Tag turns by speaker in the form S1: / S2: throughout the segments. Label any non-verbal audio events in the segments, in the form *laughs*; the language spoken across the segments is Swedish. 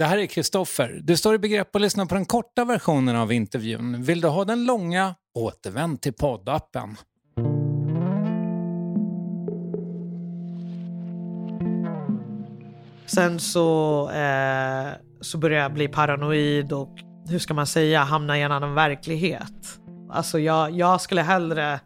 S1: Det här är Kristoffer. Du står i begrepp att lyssna på den korta versionen av intervjun. Vill du ha den långa? Återvänd till poddappen.
S2: Sen så, eh, så började jag bli paranoid och hur ska man säga, hamna i en annan verklighet. Alltså jag, jag skulle hellre,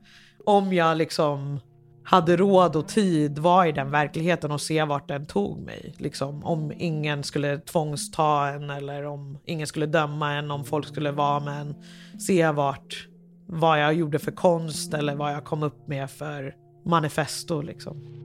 S2: om jag liksom hade råd och tid vara i den verkligheten och se vart den tog mig. Liksom, om ingen skulle tvångsta en eller om ingen skulle döma en, om folk skulle vara med en. Se vart, vad jag gjorde för konst eller vad jag kom upp med för manifesto liksom.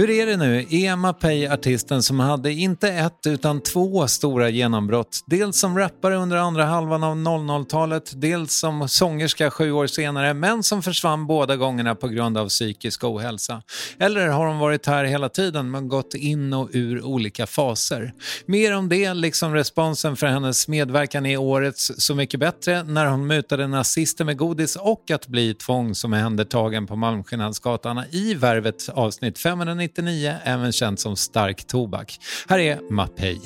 S1: Hur är det nu? Är Mapei artisten som hade inte ett utan två stora genombrott? Dels som rappare under andra halvan av 00-talet, dels som sångerska sju år senare, men som försvann båda gångerna på grund av psykisk ohälsa. Eller har hon varit här hela tiden men gått in och ur olika faser? Mer om det, liksom responsen för hennes medverkan i årets Så mycket bättre när hon mutade nazister med godis och att bli tvångsomhändertagen på Malmskillnadsgatan i Värvet avsnitt 590 1999, även känt som stark tobak. Här är Mapei.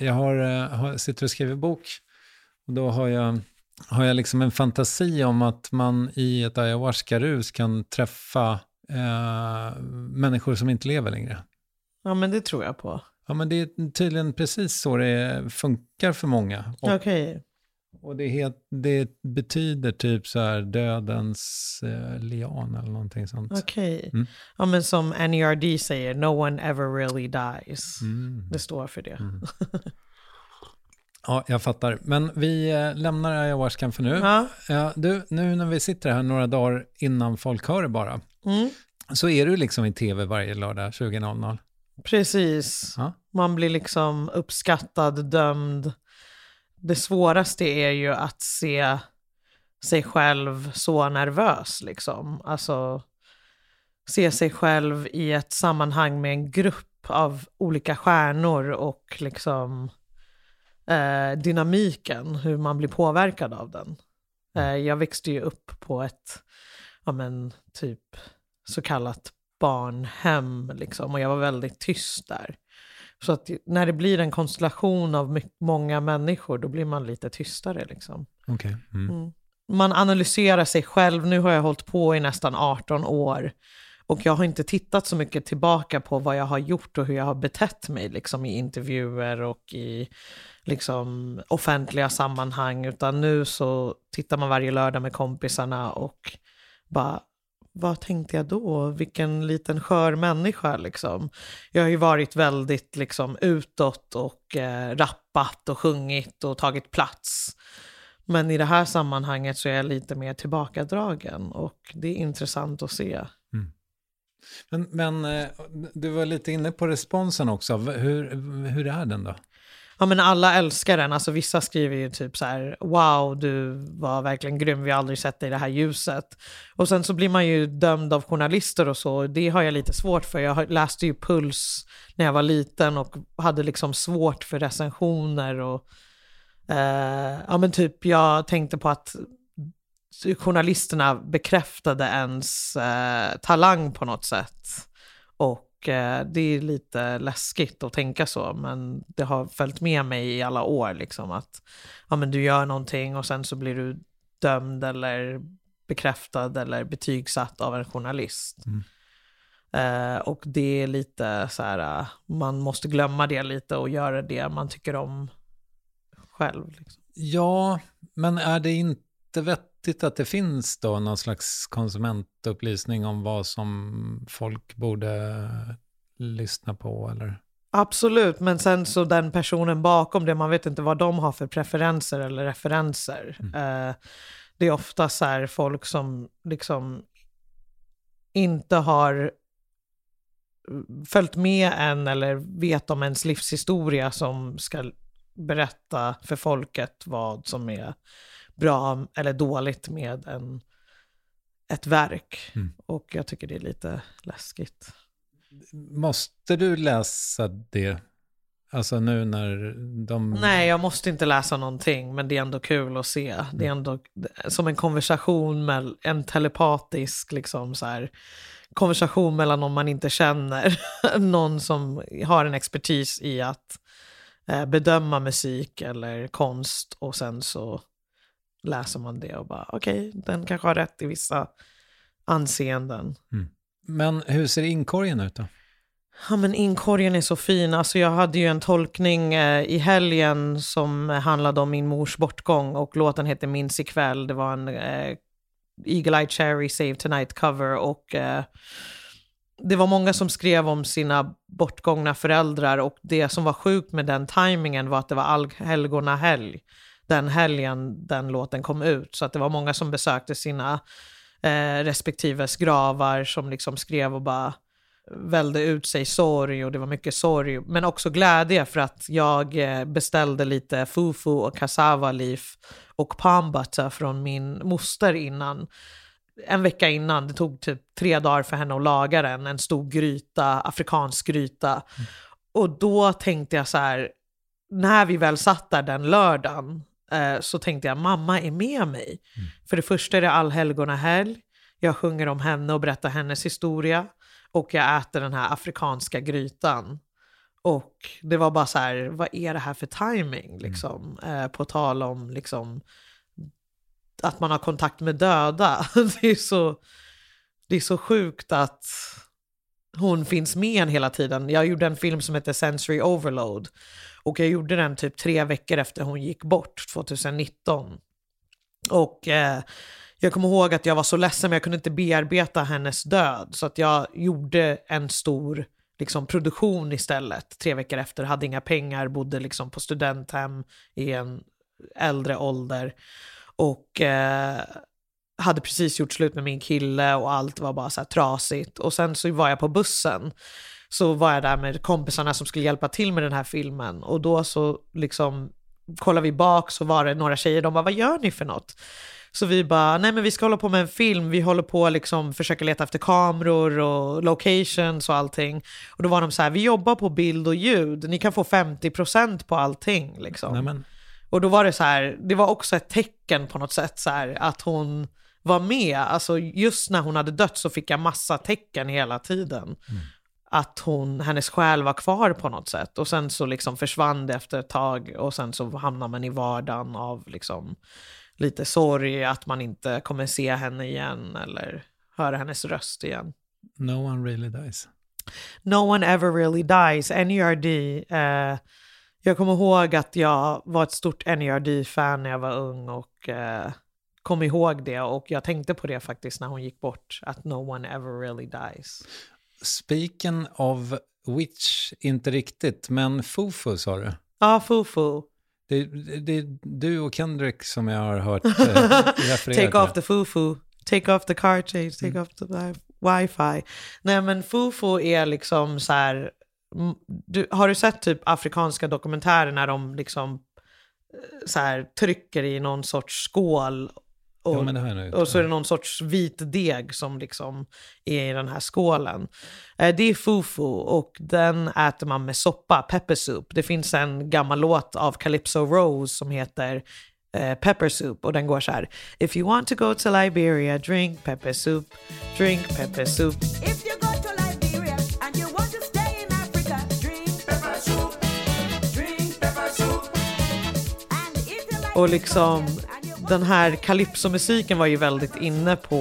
S1: Jag har, eh, har, sitter och skriver bok och då har jag, har jag liksom en fantasi om att man i ett ayahuasca-rus kan träffa eh, människor som inte lever längre.
S2: Ja, men det tror jag på.
S1: Ja, men det är tydligen precis så det funkar för många.
S2: Okej. Okay.
S1: Och det, het, det, betyder typ så här dödens eh, lian eller någonting sånt.
S2: Okej. Okay. Mm. Ja men som NERD säger, no one ever really dies. Mm. Det står för det. Mm. *laughs*
S1: Ja, jag fattar. Men vi eh, lämnar ayahuascan för nu.
S2: Ja.
S1: Ja, du, nu när vi sitter här några dagar innan folk hör det bara,
S2: Mm.
S1: så är du liksom i tv varje lördag 20.00.
S2: Precis.
S1: Ja.
S2: Man blir liksom uppskattad, dömd. Det svåraste är ju att se sig själv så nervös liksom. Alltså se sig själv i ett sammanhang med en grupp av olika stjärnor och liksom eh, dynamiken, hur man blir påverkad av den. Eh, jag växte ju upp på ett, ja men typ så kallat barnhem liksom och jag var väldigt tyst där. Så att när det blir en konstellation av många människor då blir man lite tystare liksom.
S1: Okej. Mm.
S2: Mm. Man analyserar sig själv. Nu har jag hållit på i nästan 18 år. Och jag har inte tittat så mycket tillbaka på vad jag har gjort och hur jag har betett mig liksom, i intervjuer och i liksom, offentliga sammanhang. Utan nu så tittar man varje lördag med kompisarna och bara, vad tänkte jag då? Vilken liten skör människa liksom. Jag har ju varit väldigt liksom utåt och eh, rappat och sjungit och tagit plats. Men i det här sammanhanget så är jag lite mer tillbakadragen och det är intressant att se. Mm.
S1: Men, men eh, du var lite inne på responsen också. Hur, hur är den då?
S2: Ja men alla älskar den, alltså vissa skriver ju typ så här wow du var verkligen grym, vi har aldrig sett dig i det här ljuset. Och sen så blir man ju dömd av journalister och så, det har jag lite svårt för. Jag läste ju Puls när jag var liten och hade liksom svårt för recensioner och eh, ja men typ jag tänkte på att journalisterna bekräftade ens eh, talang på något sätt. Och eh, det är lite läskigt att tänka så, men det har följt med mig i alla år. Liksom, att ja, men du gör någonting och sen så blir du dömd eller bekräftad eller betygsatt av en journalist.
S1: Mm.
S2: Eh, och det är lite så här, eh, man måste glömma det lite och göra det man tycker om själv. Liksom.
S1: Ja, men är det inte vettigt att det finns då någon slags konsumentupplysning om vad som folk borde lyssna på eller?
S2: Absolut, men sen så den personen bakom det, man vet inte vad de har för preferenser eller referenser. Eh, det är ofta så här folk som liksom inte har följt med en eller vet om ens livshistoria som ska berätta för folket vad som är bra eller dåligt med en, ett verk.
S1: Mm.
S2: Och jag tycker det är lite läskigt.
S1: Måste du läsa det? Alltså nu när de...
S2: Nej, jag måste inte läsa någonting, men det är ändå kul att se. Det är ändå som en konversation med en telepatisk liksom så här, konversation mellan någon man inte känner. *laughs* någon som har en expertis i att eh, bedöma musik eller konst och sen så läser man det och bara okej, den kanske har rätt i vissa anseenden.
S1: Men hur ser inkorgen ut då?
S2: Ja men inkorgen är så fin. Alltså jag hade ju en tolkning eh, i helgen som handlade om min mors bortgång och låten heter Minns ikväll. Det var en eh, Eagle Eye Cherry Save Tonight cover och eh, det var många som skrev om sina bortgångna föräldrar och det som var sjukt med den tajmingen var att det var allhelgona helg den helgen den låten kom ut. Så att det var många som besökte sina eh, respektives gravar som liksom skrev och bara välde ut sig sorg och det var mycket sorg. Men också glädje för att jag eh, beställde lite fufu och cassava leaf och palm butter från min moster innan. En vecka innan, det tog typ tre dagar för henne att laga den, en stor gryta, afrikansk gryta. Och då tänkte jag så här, när vi väl satt där den lördagen eh, så tänkte jag mamma är med mig. För det första är det allhelgona helg, jag sjunger om henne och berättar hennes historia och jag äter den här afrikanska grytan. Och det var bara så här, vad är det här för timing liksom? Eh, på tal om liksom att man har kontakt med döda. *laughs* Det är så, det är så sjukt att hon finns med en hela tiden. Jag gjorde en film som heter Sensory Overload och jag gjorde den typ tre veckor efter hon gick bort 2019. Och eh, jag kommer ihåg att jag var så ledsen men jag kunde inte bearbeta hennes död så att jag gjorde en stor liksom produktion istället. Tre veckor efter, hade inga pengar, bodde liksom på studenthem i en äldre ålder. Och eh, hade precis gjort slut med min kille och allt var bara så här trasigt. Och sen så var jag på bussen. Så var jag där med kompisarna som skulle hjälpa till med den här filmen. Och då så liksom kollade vi bak så var det några tjejer, de bara vad gör ni för något? Så vi bara, nej men vi ska hålla på med en film, vi håller på liksom försöka leta efter kameror och locations och allting. Och då var de så här, vi jobbar på bild och ljud, ni kan få 50% på allting liksom.
S1: Nämen.
S2: Och då var det så här, det var också ett tecken på något sätt så här, att hon var med. Alltså just när hon hade dött så fick jag massa tecken hela tiden.
S1: Mm.
S2: Att hon, hennes själ var kvar på något sätt. Och sen så liksom försvann det efter ett tag och sen så hamnar man i vardagen av liksom lite sorg att man inte kommer se henne igen eller höra hennes röst igen.
S1: No one really dies.
S2: No one ever really dies. NERD. Eh, jag kommer ihåg att jag var ett stort NERD-fan när jag var ung och eh, kom ihåg det och jag tänkte på det faktiskt när hon gick bort, att no one ever really dies.
S1: Speaking of which, inte riktigt, men Fufu sa du.
S2: Ja, Fufu.
S1: Det, det, det är du och Kendrick som jag har hört eh, *laughs*
S2: Take off the Fufu. Take off the car change. Take off the wi- wifi. Nej men Fufu är liksom så här. mm, Du, har du sett typ afrikanska dokumentärer när de liksom eh, så här trycker i någon sorts skål och,
S1: Ja,
S2: och så är det någon sorts vit deg som liksom är i den här skålen. Eh, Det är fufu och den äter man med soppa, pepper soup. Det finns en gammal låt av Calypso Rose som heter eh, Pepper soup och den går så här. If you want to go to Liberia, drink pepper soup, drink pepper soup.
S3: If you go to Liberia and you want to stay in Africa, drink pepper soup, drink pepper soup. And if you like
S2: Och liksom den här calypso-musiken var ju väldigt inne på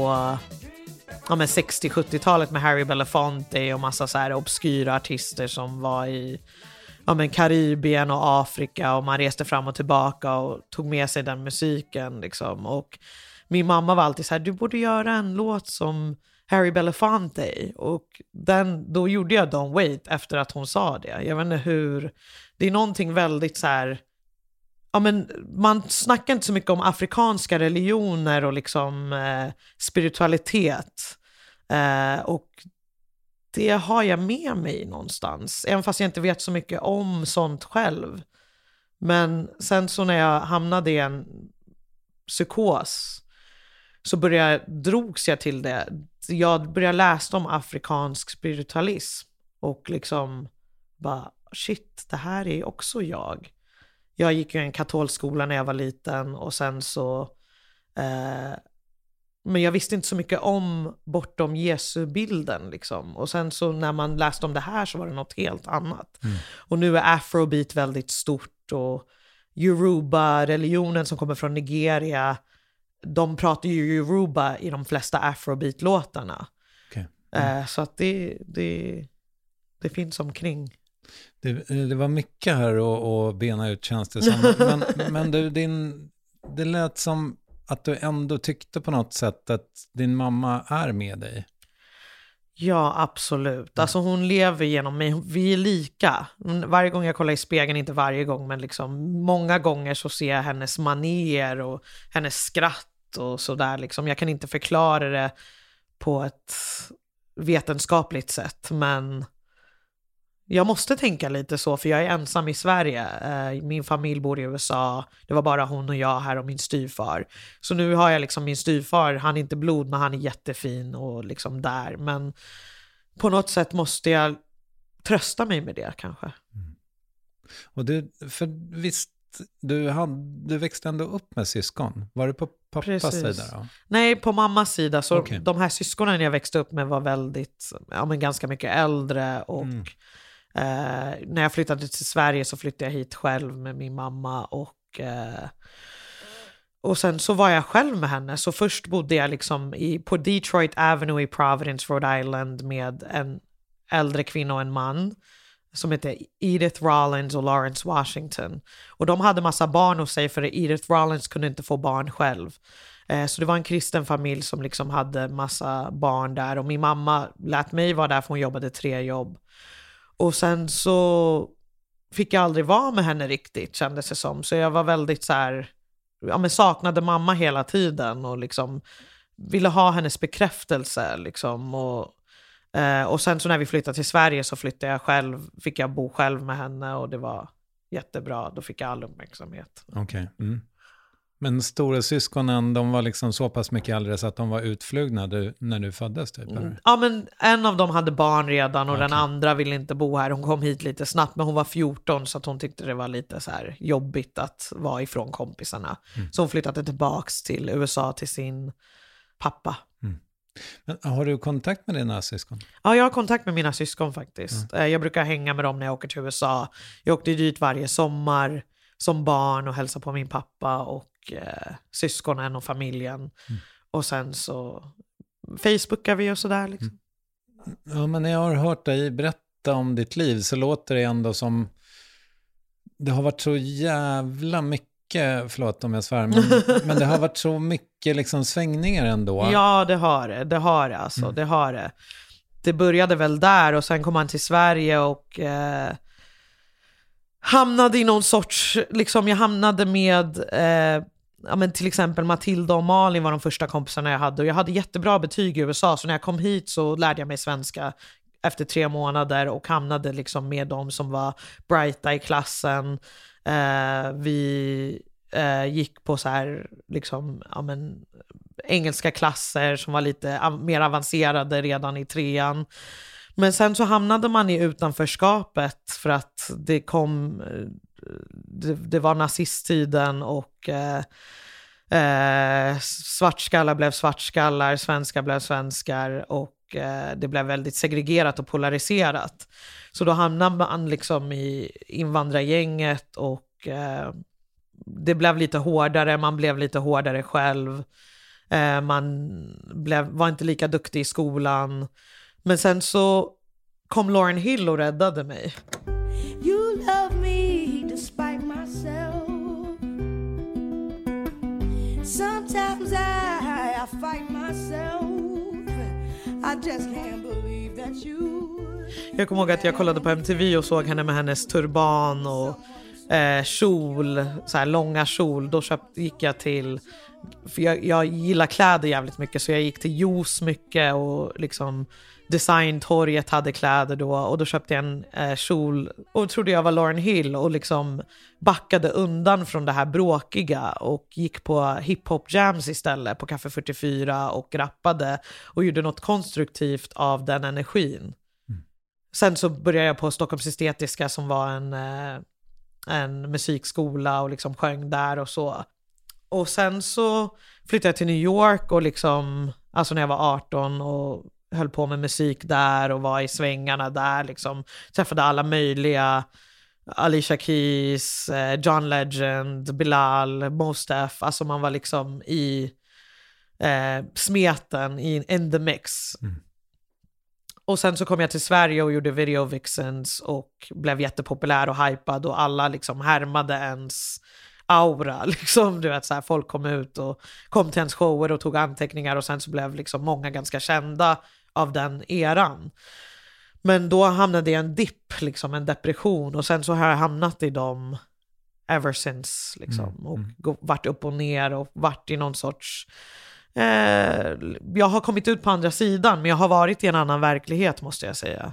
S2: ja, 60-70-talet med Harry Belafonte och massa så här obskyra artister som var i ja, men Karibien och Afrika och man reste fram och tillbaka och tog med sig den musiken. Liksom. Och min mamma var alltid så här, du borde göra en låt som Harry Belafonte. Och den, då gjorde jag Don't Wait efter att hon sa det. Jag vet inte hur, det är någonting väldigt så här, ja, men man snackar inte så mycket om afrikanska religioner och liksom eh, spiritualitet. Eh, och det har jag med mig någonstans, även fast jag inte vet så mycket om sånt själv. Men sen så när jag hamnade i en psykos så började, drogs jag till det. Jag började läsa om afrikansk spiritualism och liksom bara shit, det här är också jag. Jag gick ju i en katolsk skola när jag var liten och sen så eh, men jag visste inte så mycket om bortom Jesu-bilden liksom. Och sen så när man läste om det här så var det något helt annat. Och nu är afrobeat väldigt stort och Yoruba-religionen som kommer från Nigeria, de pratar ju Yoruba i de flesta afrobeat-låtarna.
S1: Okej.
S2: Eh, så att det, det, det finns omkring.
S1: Det, det var mycket här att, bena ut känns det som. *laughs* Men, men du, din, det lät som att du ändå tyckte på något sätt att din mamma är med dig.
S2: Ja, absolut. Alltså hon lever genom mig. Vi är lika. Varje gång jag kollar i spegeln, inte varje gång, men liksom många gånger så ser jag hennes manér och hennes skratt och sådär. Liksom. Jag kan inte förklara det på ett vetenskapligt sätt, men jag måste tänka lite så, för jag är ensam i Sverige. Eh, Min familj bor i USA. Det var bara hon och jag här och min styvfar. Så nu har jag liksom min styvfar, han är inte blod, men han är jättefin och liksom där. Men på något sätt måste jag trösta mig med det kanske.
S1: Och du, för visst, du, hade, du växte ändå upp med syskon. Var det på pappas
S2: Precis.
S1: sida då?
S2: Nej, på mammas sida, så
S1: Okej.
S2: de här syskonen jag växte upp med var väldigt, ja men ganska mycket äldre och
S1: Mm
S2: eh, när jag flyttade till Sverige så flyttade jag hit själv med min mamma och eh, och sen så var jag själv med henne, så först bodde jag liksom i, på Detroit Avenue i Providence, Rhode Island med en äldre kvinna och en man som hette Edith Rollins och Lawrence Washington. Och de hade massa barn hos sig för Edith Rollins kunde inte få barn själv. Eh, Så det var en kristen familj som liksom hade massa barn där och min mamma lät mig vara där för hon jobbade tre jobb. Och sen så fick jag aldrig vara med henne riktigt kändes det som. Så jag var väldigt så här, ja men saknade mamma hela tiden och liksom ville ha hennes bekräftelse liksom. Och, eh, och sen så när vi flyttade till Sverige så flyttade jag själv, fick jag bo själv med henne och det var jättebra. Då fick jag all uppmärksamhet.
S1: Okay. Mm. Men stora syskonen, de var liksom så pass mycket äldre så att de var utflugna du, när du föddes typ? Eller?
S2: Ja men en av dem hade barn redan och den
S1: Okej.
S2: andra ville inte bo här. Hon kom hit lite snabbt men hon var 14 så att hon tyckte det var lite så här jobbigt att vara ifrån kompisarna.
S1: Mm.
S2: Så hon flyttade tillbaks till USA till sin pappa.
S1: Men, har du kontakt med dina syskon?
S2: Ja, jag har kontakt med mina syskon faktiskt. Eh, Jag brukar hänga med dem när jag åker till USA. Jag åkte dit varje sommar som barn och hälsade på min pappa och eh, syskonen och familjen. Och sen så Facebookar vi och sådär. Liksom.
S1: Ja, men när jag har hört dig berätta om ditt liv så låter det ändå som det har varit så jävla mycket, förlåt om jag svär, men, *laughs* men det har varit så mycket liksom svängningar ändå.
S2: Ja, det har det. Det har det alltså. Det har det. Det började väl där och sen kom han till Sverige och eh, hamnade i någon sorts, liksom jag hamnade med eh, ja, men till exempel Matilda och Malin var de första kompisarna jag hade och jag hade jättebra betyg i USA så när jag kom hit så lärde jag mig svenska efter tre månader och hamnade liksom med de som var brighta i klassen. Eh, vi eh, gick på så här, liksom, ja, men, engelska klasser som var lite av- mer avancerade redan i trean. Men sen så hamnade man i utanförskapet för att det kom, eh, det, det var nazisttiden och eh, eh, svartskallar blev svartskallar, svenskar blev svenskar och eh, det blev väldigt segregerat och polariserat. Så då hamnade man liksom i invandrargänget och eh, det blev lite hårdare, man blev lite hårdare själv. Eh, man blev, var inte lika duktig i skolan. Men sen så kom Lauren Hill och räddade mig.
S3: Sometimes I, I fight myself. I just can't believe that you.
S2: Jag kommer ihåg att jag kollade på MTV och såg henne med hennes turban och eh, kjol, så här långa kjol. Då köpt, gick jag till, för jag, jag gillar kläder jävligt mycket så jag gick till Juice mycket och liksom Designtorget hade kläder då och då köpte jag en eh, kjol och trodde jag var Lauren Hill och liksom backade undan från det här bråkiga och gick på hiphop jams istället på Café 44 och rappade och gjorde något konstruktivt av den energin. Sen så började jag på Stockholms Estetiska som var en, eh, en musikskola och liksom sjöng där och så. Och sen så flyttade jag till New York och liksom, alltså när jag var 18 och höll på med musik där och var i svängarna där liksom. Träffade alla möjliga, Alicia Keys, eh, John Legend, Bilal, Mos Def, alltså man var liksom i eh, smeten, i, in the mix. Och sen så kom jag till Sverige och gjorde Video Vixens och blev jättepopulär och hypad och alla liksom härmade ens aura. *laughs* Liksom, du vet, så här, folk kom ut och kom till ens shower och tog anteckningar och sen så blev liksom många ganska kända av den eran. Men då hamnade jag i en dipp, liksom en depression och sen så har jag hamnat i dem ever since. Liksom, och gå- varit upp och ner och varit i någon sorts Eh, jag har kommit ut på andra sidan, men jag har varit i en annan verklighet måste jag säga.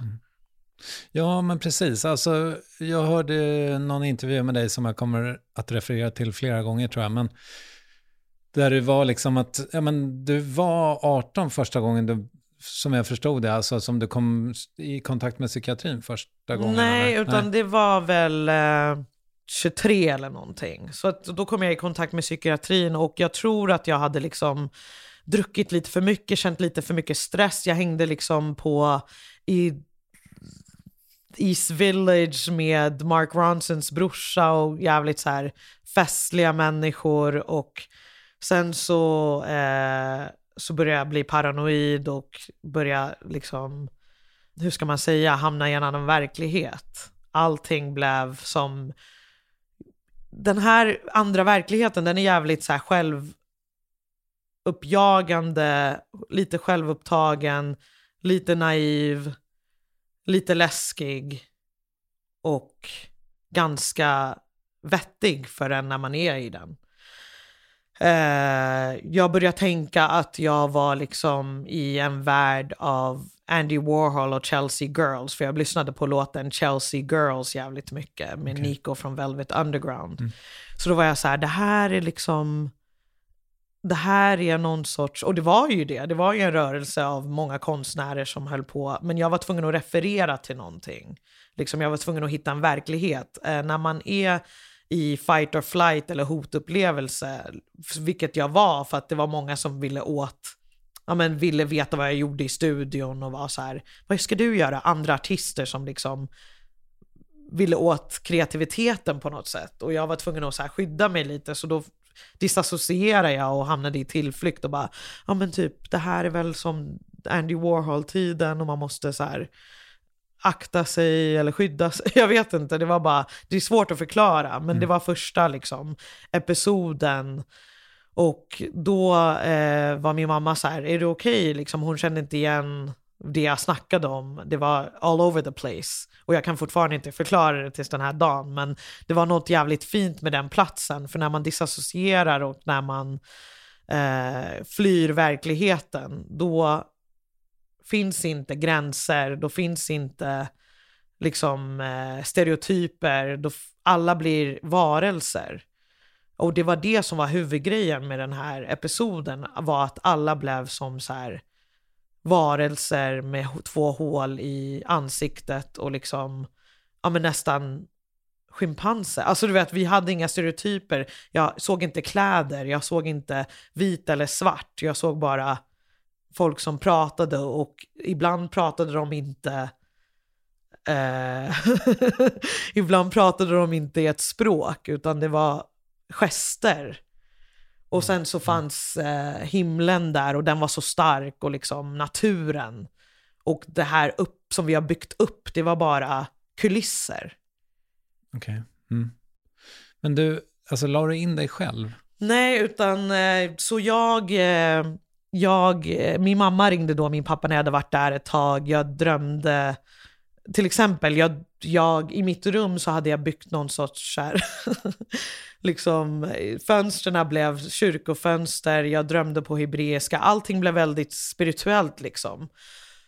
S1: Ja, men precis. Alltså, jag hörde någon intervju med dig som jag kommer att referera till flera gånger tror jag. Men där det var liksom att ja, men du var 18 första gången du, som jag förstod det, alltså som du kom i kontakt med psykiatrin första gången.
S2: Nej,
S1: eller?
S2: utan det var väl eh, 23 eller någonting. Så att, då kom jag i kontakt med psykiatrin och jag tror att jag hade liksom druckit lite för mycket, känt lite för mycket stress. Jag hängde liksom på i East Village med Mark Ronsons brorsa och jävligt så här festliga människor och sen så, eh, så började jag bli paranoid och börja liksom, hur ska man säga, hamna i en annan verklighet. Allting blev som, den här andra verkligheten den är jävligt så här självuppjagande, lite självupptagen, lite naiv, lite läskig. och ganska vettig för en när man är i den. Eh, jag började tänka att jag var liksom i en värld av Andy Warhol och Chelsea Girls, för jag lyssnade på låten Chelsea Girls jävligt mycket med
S1: Okej.
S2: Nico från Velvet Underground.
S1: Mm.
S2: Så då var jag så här, det här är liksom, det här är någon sorts, och det var ju det, det var ju en rörelse av många konstnärer som höll på, men jag var tvungen att referera till någonting. Liksom jag var tvungen att hitta en verklighet. Eh, när man är i fight or flight eller hotupplevelse, vilket jag var för att det var många som ville åt, ja men ville veta vad jag gjorde i studion och var så här, vad ska du göra? Andra artister som liksom ville åt kreativiteten på något sätt och jag var tvungen att så här skydda mig lite så då disassocierade jag och hamnade i tillflykt och bara, ja men typ det här är väl som Andy Warhol-tiden och man måste så här akta sig eller skydda sig. *laughs* Jag vet inte, det var bara, det är svårt att förklara, men det var första liksom episoden. Och då eh, var min mamma så här, är det okej? Liksom, hon kände inte igen det jag snackade om. Det var all over the place. Och jag kan fortfarande inte förklara det tills den här dagen, men det var något jävligt fint med den platsen. För när man disassocierar och när man eh, flyr verkligheten, då finns inte gränser, då finns inte liksom eh, stereotyper, då alla blir varelser. Och det var det som var huvudgrejen med den här episoden, var att alla blev som så här varelser med två hål i ansiktet och liksom, ja men nästan schimpanser. Alltså du vet, vi hade inga stereotyper. Jag såg inte kläder, jag såg inte vit eller svart. Jag såg bara folk som pratade och ibland pratade de inte eh, *laughs* ibland pratade de inte i ett språk utan det var gester. Och sen så fanns eh, himlen där och den var så stark och liksom naturen. Och det här upp som vi har byggt upp, det var bara kulisser.
S1: Okej. Mm. Men du, alltså la du in dig själv?
S2: Nej, utan eh, så jag, eh, jag, eh, min mamma ringde då min pappa när jag hade varit där ett tag. Jag drömde, till exempel, jag, jag, i mitt rum så hade jag byggt någon sorts så här, *laughs* liksom, fönstren blev kyrkofönster, jag drömde på hebreiska, allting blev väldigt spirituellt liksom.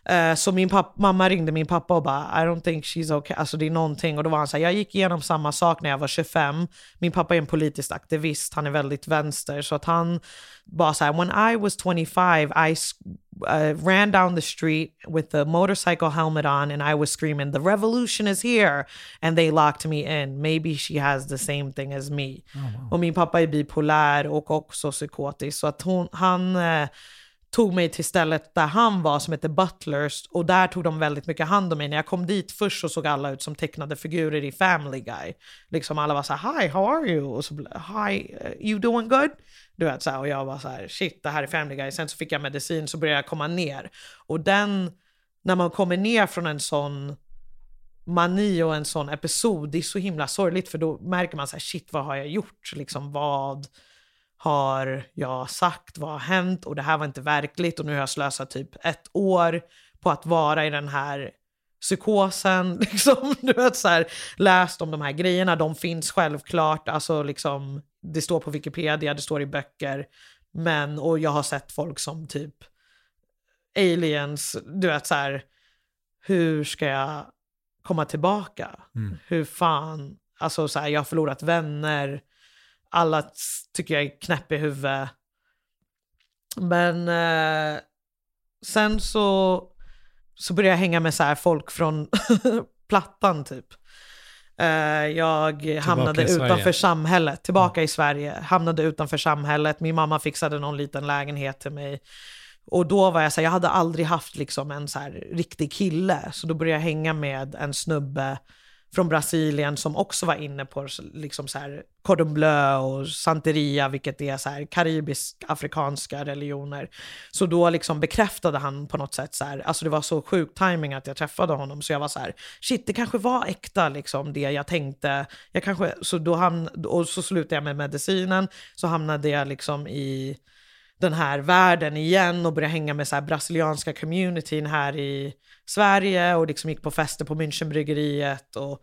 S2: Eh, Så min papp- mamma ringde min pappa och bara I don't think she's okay. Alltså det är någonting. Och då var han så här, jag gick igenom samma sak när jag var 25. Min pappa är en politisk aktivist, han är väldigt vänster. Så att han bara så här, when I was 25 I uh, ran down the street with the motorcycle helmet on and I was screaming the revolution is here. And they locked me in. Maybe she has the same thing as me. Och min pappa är bipolär och också psykotisk. Så att hon, han eh, tog mig till stället där han var som heter Butlers och där tog de väldigt mycket hand om mig. När jag kom dit först så såg alla ut som tecknade figurer i Family Guy. Liksom alla var så här, hi, how are you? Och så, hi, eh, you doing good? Du vet så här, och jag var så här, shit, det här är Family Guy. Sen så fick jag medicin så började jag komma ner. Och den, när man kommer ner från en sån mani och en sån episod, det är så himla sorgligt för då märker man så här, shit, vad har jag gjort? Liksom vad har jag sagt, vad har hänt och det här var inte verkligt och nu har jag slösat typ ett år på att vara i den här psykosen, *laughs* liksom, du vet så här, läst om de här grejerna, de finns självklart, alltså liksom, det står på Wikipedia, det står i böcker, men, och jag har sett folk som typ aliens, du vet så här, hur ska jag komma tillbaka?
S1: Mm.
S2: Hur fan, alltså så här, jag har förlorat vänner, alla tycker jag är knäpp i huvudet. Men eh, sen så, så började jag hänga med så här folk från *laughs* Plattan typ. Eh, jag hamnade utanför samhället, tillbaka i Sverige, hamnade utanför samhället. Min mamma fixade någon liten lägenhet till mig. Och då var jag så här, jag hade aldrig haft liksom en så här riktig kille. Så då började jag hänga med en snubbe från Brasilien som också var inne på liksom så här cordon bleu och santeria, vilket är så här karibisk-afrikanska religioner. Så då liksom bekräftade han på något sätt så här, alltså det var så sjuk timing att jag träffade honom, så jag var så här, shit det kanske var äkta liksom det jag tänkte. Jag kanske, så då hamn, och så slutade jag med medicinen, så hamnade jag liksom i den här världen igen och började hänga med så här brasilianska communityn här i Sverige och liksom gick på fester på Münchenbryggeriet och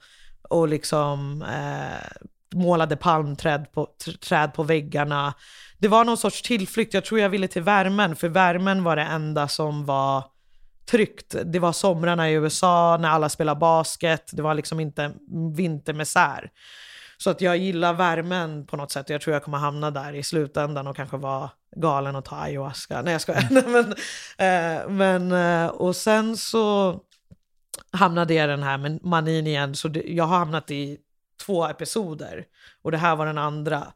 S2: och liksom eh, målade palmträd på, träd på väggarna. Det var någon sorts tillflykt, jag tror jag ville till värmen, för värmen var det enda som var tryggt. Det var somrarna i USA när alla spelade basket, det var liksom inte vintermisär. Så att jag gillar värmen på något sätt. Jag tror jag kommer hamna där i slutändan och kanske vara galen och ta ayahuasca. Nej jag skojar. *laughs* Men, eh, men, eh, och sen så hamnade jag i den här manin igen. Så det, jag har hamnat i två episoder. Och det här var den andra.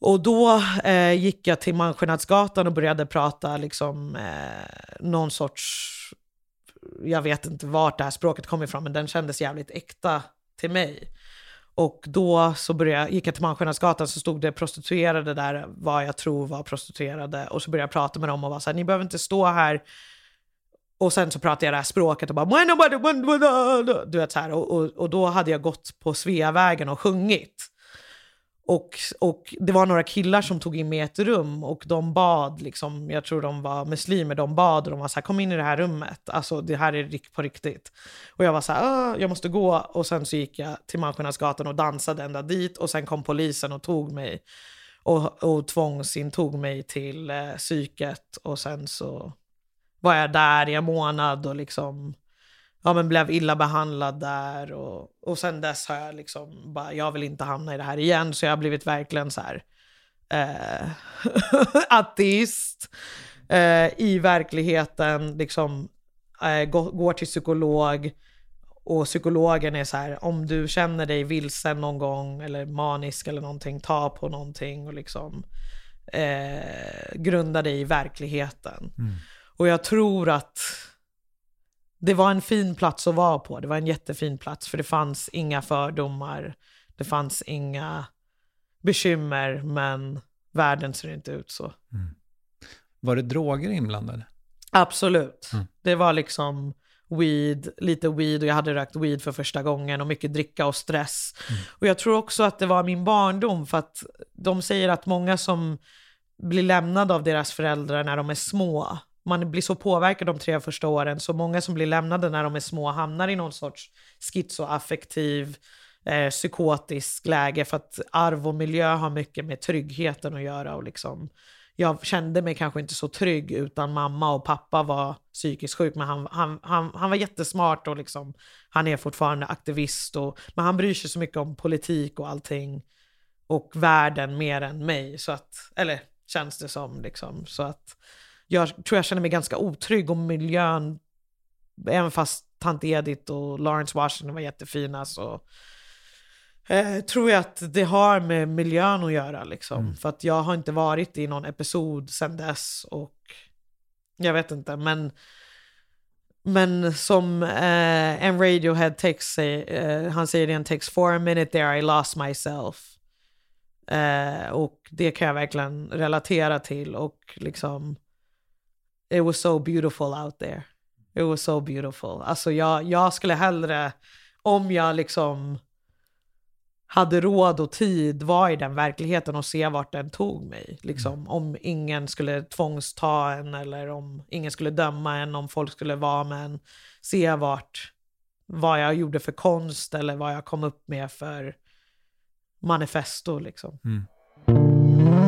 S2: Och då eh, gick jag till Malmskillnadsgatan och började prata liksom eh, någon sorts, jag vet inte vart det här språket kom ifrån, men den kändes jävligt äkta till mig. Och då så började, gick jag till Malmskillnadsgatan så stod det prostituerade där, vad jag tror var prostituerade. Och så började jag prata med dem och var så här, ni behöver inte stå här. Och sen så pratade jag det här språket och bara, "Bueno, bueno, bueno, du vet så här. Och, och, och då hade jag gått på Sveavägen och sjungit. Och, och det var några killar som tog in mig i ett rum och de bad, liksom, jag tror de var muslimer, de bad och de var så här, kom in i det här rummet, alltså det här är på riktigt. Och jag var så här, ah, jag måste gå. Och sen så gick jag till Malmskillnadsgatan och dansade ända dit och sen kom polisen och tog mig och, och tvångsintog mig till eh, psyket och sen så var jag där i en månad och liksom ja, men blev illa behandlad där och, och sen dess har jag liksom bara, jag vill inte hamna i det här igen. Så jag har blivit verkligen så här eh, *laughs* ateist eh, i verkligheten, liksom eh, går, går till psykolog. Och psykologen är så här, om du känner dig vilsen någon gång eller manisk eller någonting, ta på någonting och liksom eh, grunda dig i verkligheten. Och jag tror att det var en fin plats att vara på. Det var en jättefin plats för det fanns inga fördomar. Det fanns inga bekymmer men världen ser inte ut så.
S1: Var det droger inblandade?
S2: Absolut.
S1: Mm.
S2: Det var liksom weed, lite weed och jag hade rökt weed för första gången och mycket dricka och stress. Och jag tror också att det var min barndom för att de säger att många som blir lämnade av deras föräldrar när de är små, man blir så påverkad de tre första åren, så många som blir lämnade när de är små hamnar i någon sorts schizoaffektiv, eh, psykotisk läge. För att arv och miljö har mycket med tryggheten att göra och liksom jag kände mig kanske inte så trygg utan mamma och pappa var psykiskt sjuk. Men han, han, han, han var jättesmart och liksom, han är fortfarande aktivist och, men han bryr sig så mycket om politik och allting och världen mer än mig. Så att, eller känns det som liksom. Så att jag tror jag känner mig ganska otrygg om miljön även fast tant Edith och Lawrence Washington var jättefina så eh, tror jag att det har med miljön att göra liksom. För att jag har inte varit i någon episod sedan dess och jag vet inte men men som eh, en Radiohead text säger, eh, han säger i en text, for a minute there I lost myself. Eh, och det kan jag verkligen relatera till och liksom it was so beautiful out there. It was so beautiful. Alltså jag, jag skulle hellre, om jag liksom hade råd och tid, vara i den verkligheten och se vart den tog mig. Liksom, Om ingen skulle tvångsta en eller om ingen skulle döma en, om folk skulle vara med en. Se vart, vad jag gjorde för konst eller vad jag kom upp med för manifesto liksom. Mm.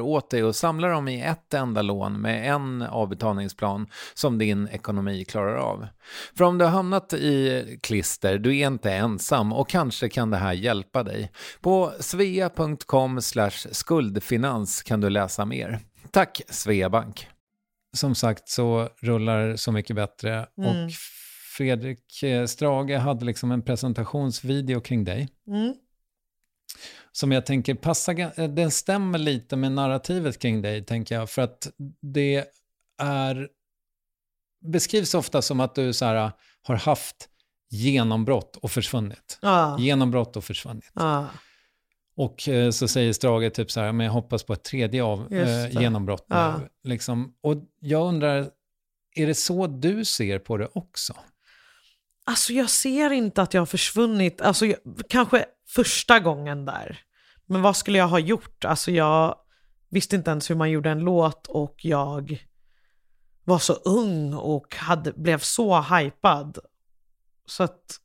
S1: åt dig och samlar dem i ett enda lån med en avbetalningsplan som din ekonomi klarar av. För om du har hamnat i klister, du är inte ensam och kanske kan det här hjälpa dig. På svea.com skuldfinans kan du läsa mer. Tack Sveabank! Som sagt så rullar Så mycket bättre och Fredrik eh, Strage hade liksom en presentationsvideo kring dig
S2: Mm.
S1: Som jag tänker passar, eh, den stämmer lite med narrativet kring dig, tänker jag, för att det är, beskrivs ofta som att du så här, har haft genombrott och försvunnit.
S2: Ja.
S1: Genombrott och försvunnit.
S2: Ja.
S1: Och eh, så säger Strage typ så här, men jag hoppas på ett tredje av, eh, genombrott nu. Liksom. Och jag undrar, är det så du ser på det också?
S2: Alltså jag ser inte att jag har försvunnit, alltså jag, kanske första gången där. Men vad skulle jag ha gjort? Alltså jag visste inte ens hur man gjorde en låt och jag var så ung och hade, blev så hypad. Så att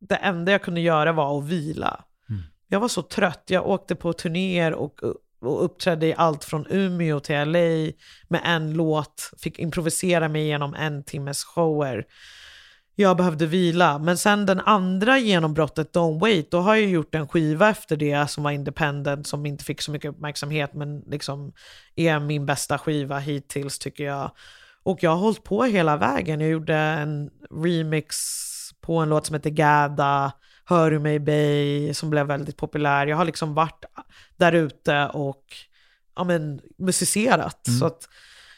S2: det enda jag kunde göra var att vila. Jag var så trött, jag åkte på turnéer och, och uppträdde i allt från Umeå till LA med en låt, fick improvisera mig igenom en timmes shower jag behövde vila. Men sen den andra genombrottet, Don't Wait, då har jag gjort en skiva efter det som var independent, som inte fick så mycket uppmärksamhet, men liksom är min bästa skiva hittills tycker jag. Och jag har hållit på hela vägen. Jag gjorde en remix på en låt som heter Gada, Hör du mig Bay, som blev väldigt populär. Jag har liksom varit där ute och ja, men, musicerat. Så att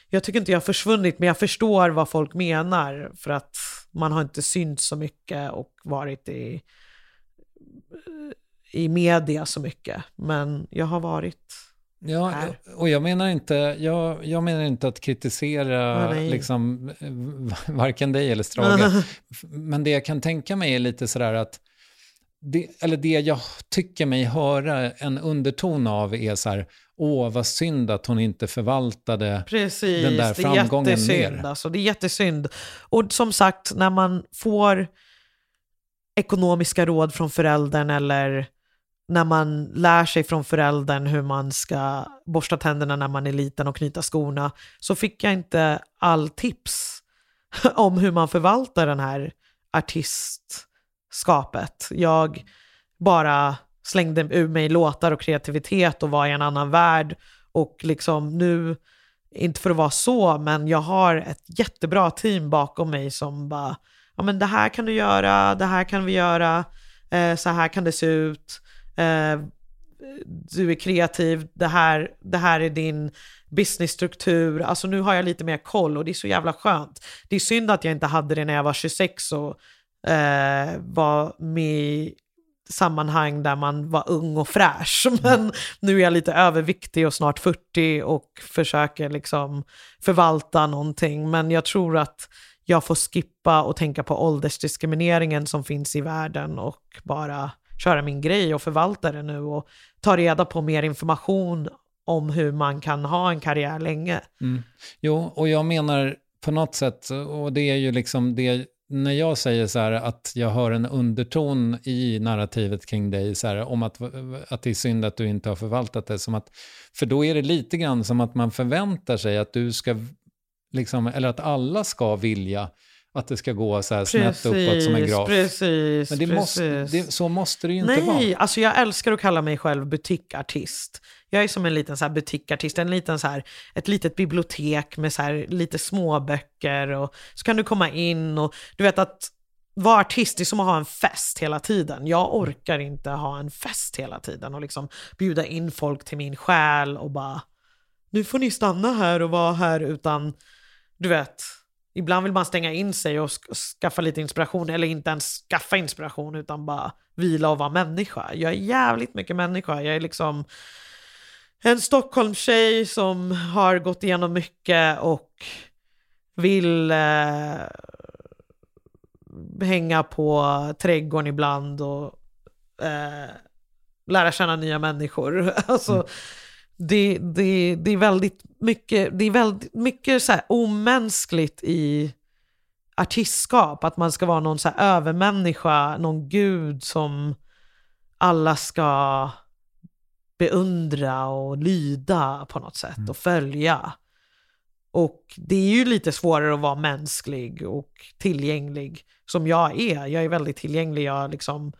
S2: jag tycker inte jag har försvunnit, men jag förstår vad folk menar för att man har inte synts så mycket och varit i, i media så mycket. Men jag har varit
S1: Ja,
S2: här.
S1: och jag menar inte, jag, jag menar inte att kritisera
S2: nej.
S1: liksom, varken dig eller Strage. *laughs* Men det jag kan tänka mig är lite sådär att, det, eller det jag tycker mig höra en underton av är så här, åh vad synd att hon inte förvaltade
S2: Precis,
S1: den där
S2: det är
S1: framgången
S2: jättesynd.
S1: mer.
S2: Alltså, det är jättesynd. Och som sagt, när man får ekonomiska råd från föräldern eller när man lär sig från föräldern hur man ska borsta tänderna när man är liten och knyta skorna, så fick jag inte all tips *laughs* om hur man förvaltar den här artistskapet. Jag bara slängde ur mig låtar och kreativitet och var i en annan värld. Och liksom nu, inte för att vara så, men jag har ett jättebra team bakom mig som bara, ja men det här kan du göra, det här kan vi göra, eh, så här kan det se ut. Eh, du är kreativ, det här, det här är din businessstruktur. Alltså nu har jag lite mer koll och det är så jävla skönt. Det är synd att jag inte hade det när jag var 26 och eh, var med sammanhang där man var ung och fräsch. *laughs* Men nu är jag lite överviktig och snart 40 och försöker liksom förvalta någonting. Men jag tror att jag får skippa och tänka på åldersdiskrimineringen som finns i världen och bara köra min grej och förvalta det nu och ta reda på mer information om hur man kan ha en karriär länge.
S1: Mm. Jo, och jag menar på något sätt, och det är ju liksom det, när jag säger så här att jag hör en underton i narrativet kring dig, så här, om att, att det är synd att du inte har förvaltat det, som att, för då är det lite grann som att man förväntar sig att du ska, liksom, eller att alla ska vilja att det ska gå så här snett uppåt som en graf.
S2: precis,
S1: Men det måste,
S2: precis.
S1: det, så måste det ju inte
S2: Nej,
S1: vara.
S2: alltså jag älskar att kalla mig själv butikartist. Jag är som en liten så här butikartist, en liten så här, ett litet bibliotek med så här lite småböcker och så kan du komma in och du vet att vara artist är som att ha en fest hela tiden. Jag orkar inte ha en fest hela tiden och liksom bjuda in folk till min själ och bara nu får ni stanna här och vara här utan du vet Ibland vill man stänga in sig och skaffa lite inspiration, eller inte ens skaffa inspiration utan bara vila och vara människa. Jag är jävligt mycket människa. Jag är liksom en Stockholmstjej som har gått igenom mycket och vill eh, hänga på trädgården ibland och eh, lära känna nya människor. *laughs* Alltså, det, det, det är väldigt mycket, det är väldigt mycket så här omänskligt i artistskap. Att man ska vara någon så här övermänniska, någon gud som alla ska beundra och lyda på något sätt och följa. Och det är ju lite svårare att vara mänsklig och tillgänglig som jag är. Jag är väldigt tillgänglig. Jag liksom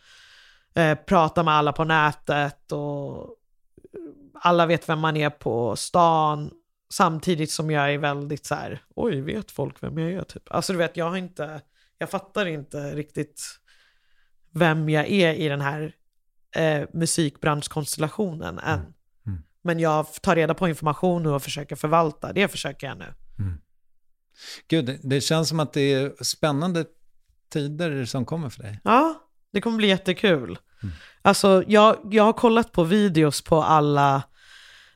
S2: eh, pratar med alla på nätet och alla vet vem man är på stan. Samtidigt som jag är väldigt så här, oj, vet folk vem jag är? Typ. Alltså du vet, jag har inte, jag fattar inte riktigt vem jag är i den här eh, musikbranschkonstellationen än.
S1: Mm.
S2: Men jag tar reda på information nu och försöker förvalta. Det försöker jag nu.
S1: Gud, det, det känns som att det är spännande tider som kommer för dig.
S2: Ja, det kommer bli jättekul. Alltså, jag, jag har kollat på videos på alla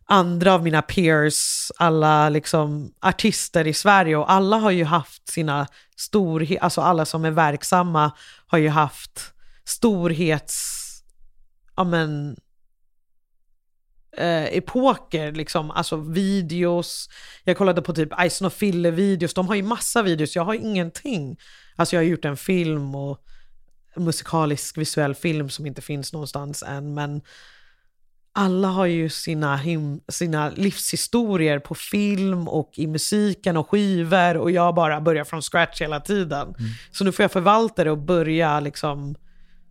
S2: andra av mina peers, alla liksom artister i Sverige och alla har ju haft sina storhet, alltså alla som är verksamma har ju haft storhets, ja men, eh, epoker, liksom, alltså videos. Jag kollade på typ Ison och Fille-videos, de har ju massa videos, jag har ingenting. Alltså jag har gjort en film och en musikalisk visuell film som inte finns någonstans än, men alla har ju sina, him- sina livshistorier på film och i musiken och skivor och jag bara börjar från scratch hela tiden. Så nu får jag förvalta det och börja liksom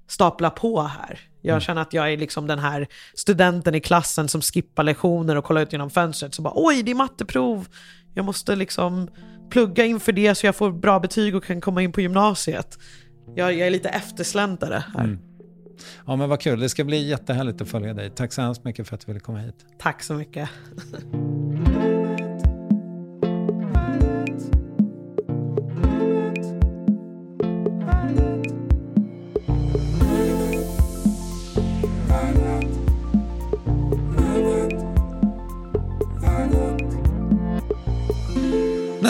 S2: stapla på här. Jag känner att jag är liksom den här studenten i klassen som skippar lektioner och kollar ut genom fönstret. Så bara oj, det är matteprov. Jag måste liksom plugga inför det så jag får bra betyg och kan komma in på gymnasiet. Jag, jag är lite eftersläntare här.
S1: Ja, men vad kul. Det ska bli jättehärligt att följa dig. Tack så hemskt mycket för att du ville komma hit.
S2: Tack så mycket. *laughs*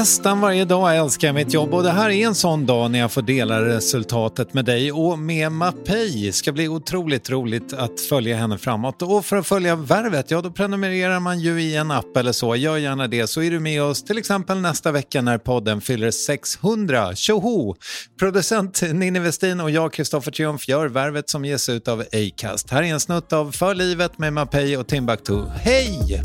S1: Nästan varje dag älskar jag mitt jobb och det här är en sån dag när jag får dela resultatet med dig och med Mapei. ska bli otroligt roligt att följa henne framåt. Och för att följa Värvet, ja då prenumererar man ju i en app eller så. Gör gärna det så är du med oss till exempel nästa vecka när podden fyller 600. Tjoho! Producent Ninni Westin och jag, Kristoffer Triumf, gör Värvet som ges ut av Acast. Här är en snutt av För livet med Mapei och Timbuktu. Hej!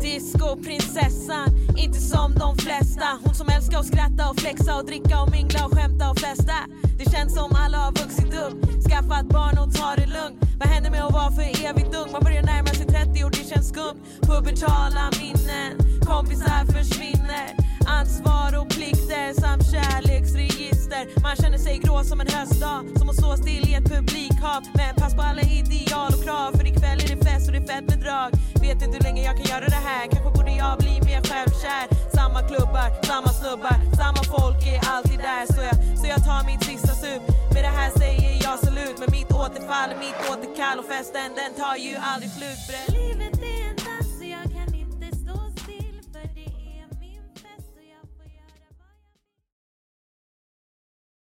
S4: Discoprinsessan, inte som de flesta. Hon som älskar att skratta och flexa och dricka och mingla och skämta och festa. Det känns som alla har vuxit upp, skaffat barn och tar det lugnt. Vad händer med att vara för evigt ung? Man börjar närma sig 30 och det känns skumt. Pubertala minnen, kompisar försvinner. Ansvar och plikter samt kärleksregister. Man känner sig grå som en höstdag. Som att stå still i ett publikhav. Men pass på alla ideal och krav. För ikväll är det fest och det är fett med drag. Vet inte hur länge jag kan göra det här. Kanske borde jag bli mer självkär. Samma klubbar, samma snubbar Samma folk är alltid där. Så jag, så jag tar mitt sista sup. Med det här säger jag så återfall är mitt återkall Och festen den tar ju aldrig slut bre.